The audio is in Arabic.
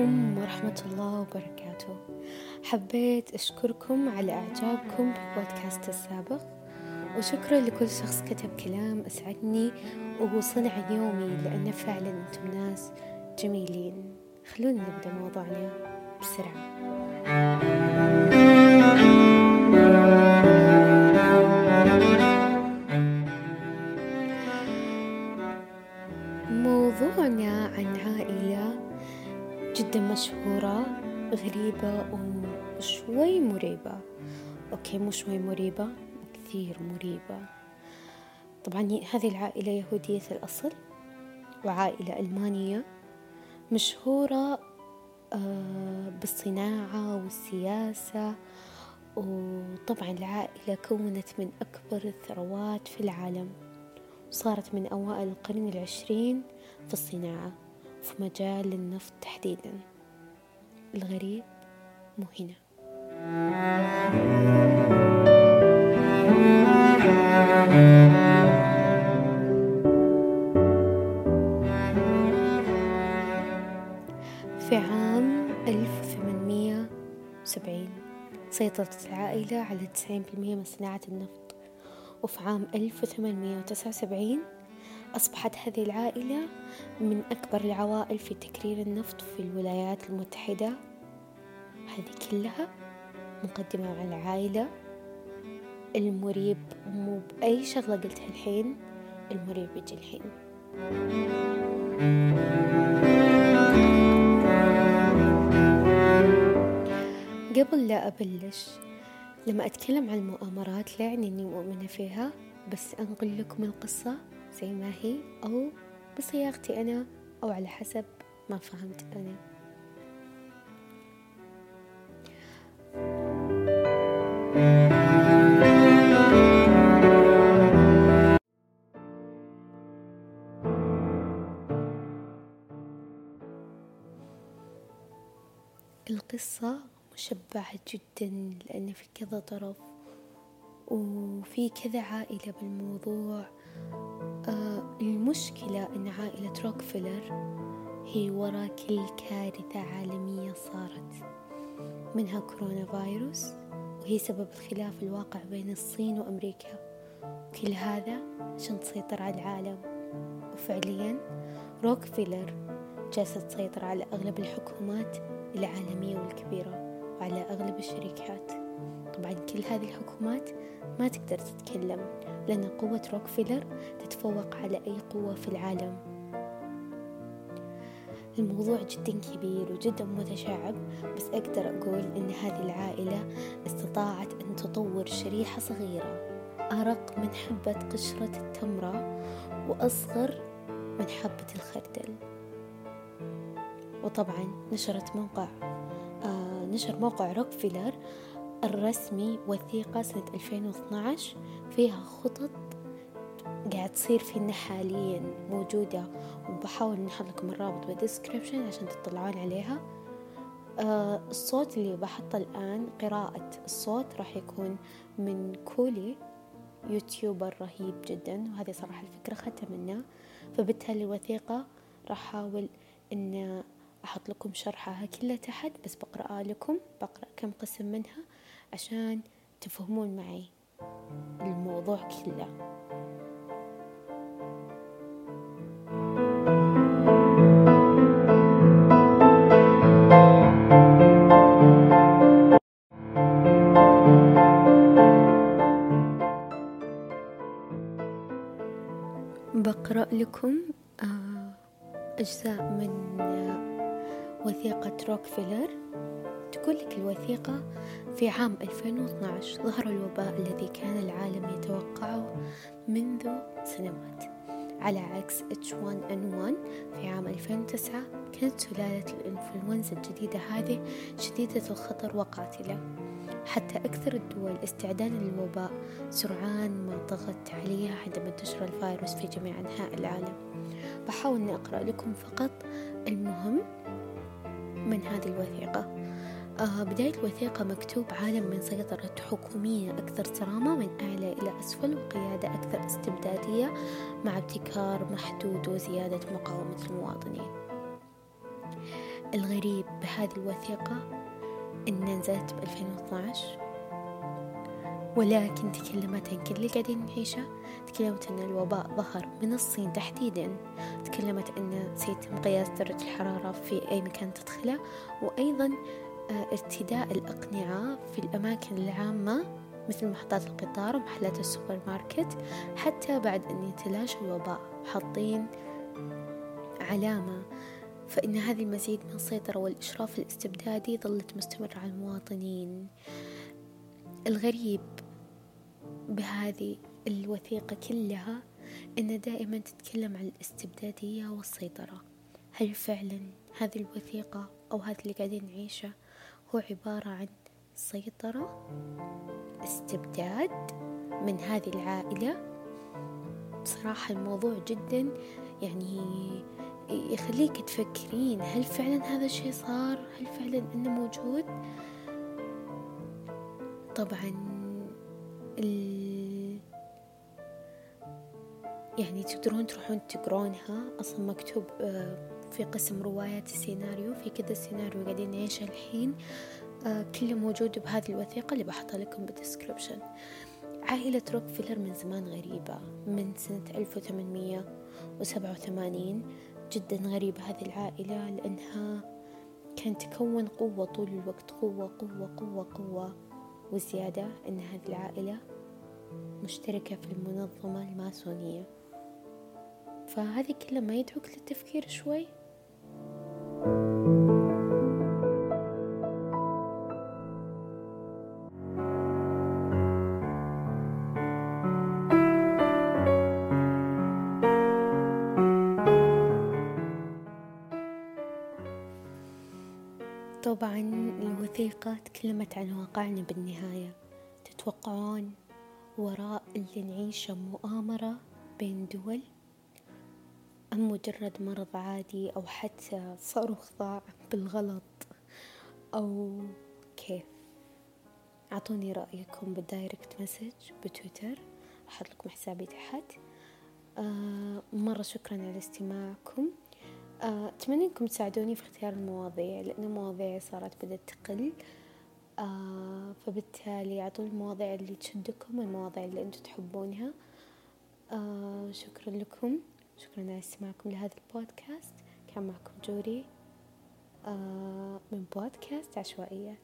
الله وبركاته. حبيت أشكركم على إعجابكم بالبودكاست السابق وشكرا لكل شخص كتب كلام أسعدني وصنع يومي لأنه فعلا أنتم ناس جميلين. خلونا نبدأ موضوعنا بسرعة. موضوعنا عن عائلة جدا مشهورة غريبة وشوي مريبة. أوكي مو شوي مريبة كثير مريبة. طبعا هذه العائلة يهودية الأصل وعائلة ألمانية مشهورة آه، بالصناعة والسياسة. وطبعا العائلة كونت من أكبر الثروات في العالم وصارت من أوائل القرن العشرين في الصناعة. في مجال النفط تحديدا. الغريب مو هنا في عام 1870 سيطرت العائلة على 90% من صناعة النفط وفي عام 1879 أصبحت هذه العائلة من أكبر العوائل في تكرير النفط في الولايات المتحدة. هذه كلها مقدمة عن العائلة المريب مو بأي شغلة قلتها الحين المريب يجي الحين. قبل لا أبلش لما أتكلم عن المؤامرات لا يعني أني مؤمنة فيها بس أنقل لكم القصة. زي ما هي أو بصياغتي أنا أو على حسب ما فهمت أنا. القصة مشبعة جدا لأن في كذا طرف وفي كذا عائلة بالموضوع. المشكلة أن عائلة روكفلر هي ورا كل كارثة عالمية صارت. منها كورونا فيروس وهي سبب الخلاف الواقع بين الصين وأمريكا. كل هذا عشان تسيطر على العالم. وفعليا روكفيلر جالسة تسيطر على أغلب الحكومات العالمية والكبيرة وعلى أغلب الشركات. طبعا كل هذه الحكومات ما تقدر تتكلم لأن قوة روكفيلر تتفوق على أي قوة في العالم. الموضوع جدا كبير وجدا متشعب بس أقدر أقول إن هذه العائلة استطاعت أن تطور شريحة صغيرة أرق من حبة قشرة التمرة وأصغر من حبة الخردل. وطبعا نشرت موقع آه نشر موقع روكفيلر الرسمي وثيقة سنة 2012 فيها خطط قاعد تصير فينا حاليا موجودة وبحاول نحط لكم الرابط بال description عشان تطلعون عليها. آه الصوت اللي بحطه الآن قراءة الصوت راح يكون من كولي يوتيوبر رهيب جدا وهذه صراحة الفكرة أخذتها منه. فبالتالي الوثيقة راح أحاول أن أحط لكم شرحها كلها تحت بس بقرأها لكم بقرأ كم قسم منها. عشان تفهمون معي الموضوع كله. بقرأ لكم آه، أجزاء من آه، وثيقة روكفيلر تقول لك الوثيقة في عام 2012 ظهر الوباء الذي كان العالم يتوقعه منذ سنوات. على عكس H1N1 في عام 2009 كانت سلالة الإنفلونزا الجديدة هذه شديدة الخطر وقاتلة حتى أكثر الدول استعدادا للوباء سرعان ما ضغط عليها عندما انتشر الفيروس في جميع أنحاء العالم. بحاول أني أقرأ لكم فقط المهم من هذه الوثيقة. بداية الوثيقة مكتوب عالم من سيطرة حكومية أكثر صرامة من أعلى إلى أسفل وقيادة أكثر استبدادية مع ابتكار محدود وزيادة مقاومة المواطنين. الغريب بهذه الوثيقة إن نزلت ب 2012 ولكن تكلمت عن كل اللي قاعدين نعيشه. تكلمت أن الوباء ظهر من الصين تحديدا. تكلمت أن سيتم قياس درجة الحرارة في أي مكان تدخله. وأيضا آه، ارتداء الأقنعة في الأماكن العامة مثل محطات القطار ومحلات السوبر ماركت حتى بعد أن يتلاشى الوباء. حاطين علامة. فإن هذه المزيد من السيطرة والإشراف الاستبدادي ظلت مستمرة على المواطنين. الغريب بهذه الوثيقة كلها إن دائما تتكلم عن الاستبدادية والسيطرة. هل فعلا هذه الوثيقة أو هذا اللي قاعدين نعيشه هو عبارة عن سيطرة استبداد من هذه العائلة. بصراحة الموضوع جدا يعني يخليك تفكرين هل فعلا هذا الشيء صار؟ هل فعلا إنه موجود؟ طبعا ال... يعني تقدرون تروحون تقرونها. أصلا مكتوب آه، في قسم روايات السيناريو في كذا سيناريو قاعدين نعيشه الحين. آه، كله موجود بهذه الوثيقة اللي بحطها لكم بال description عائلة روكفيلر من زمان غريبة من سنة 1887 جدا غريبة هذه العائلة لأنها كانت تكون قوة طول الوقت قوة قوة قوة قوة وزيادة أن هذه العائلة مشتركة في المنظمة الماسونية. فهذه كلها ما يدعوك للتفكير شوي؟ طبعا الوثيقة تكلمت عن واقعنا بالنهاية. تتوقعون وراء اللي نعيشه مؤامرة بين دول؟ أم مجرد مرض عادي أو حتى صاروخ ضاع بالغلط؟ أو كيف؟ أعطوني رأيكم بال direct message بتويتر. أحط لكم حسابي تحت. آه مرة شكرا على استماعكم. أتمنى أنكم تساعدوني في اختيار المواضيع لأن المواضيع صارت بدأت تقل. آه فبالتالي أعطوني المواضيع اللي تشدكم والمواضيع اللي أنتم تحبونها. آه شكرا لكم. شكرا على استماعكم لهذا البودكاست. كان معكم جوري آه من بودكاست عشوائيات.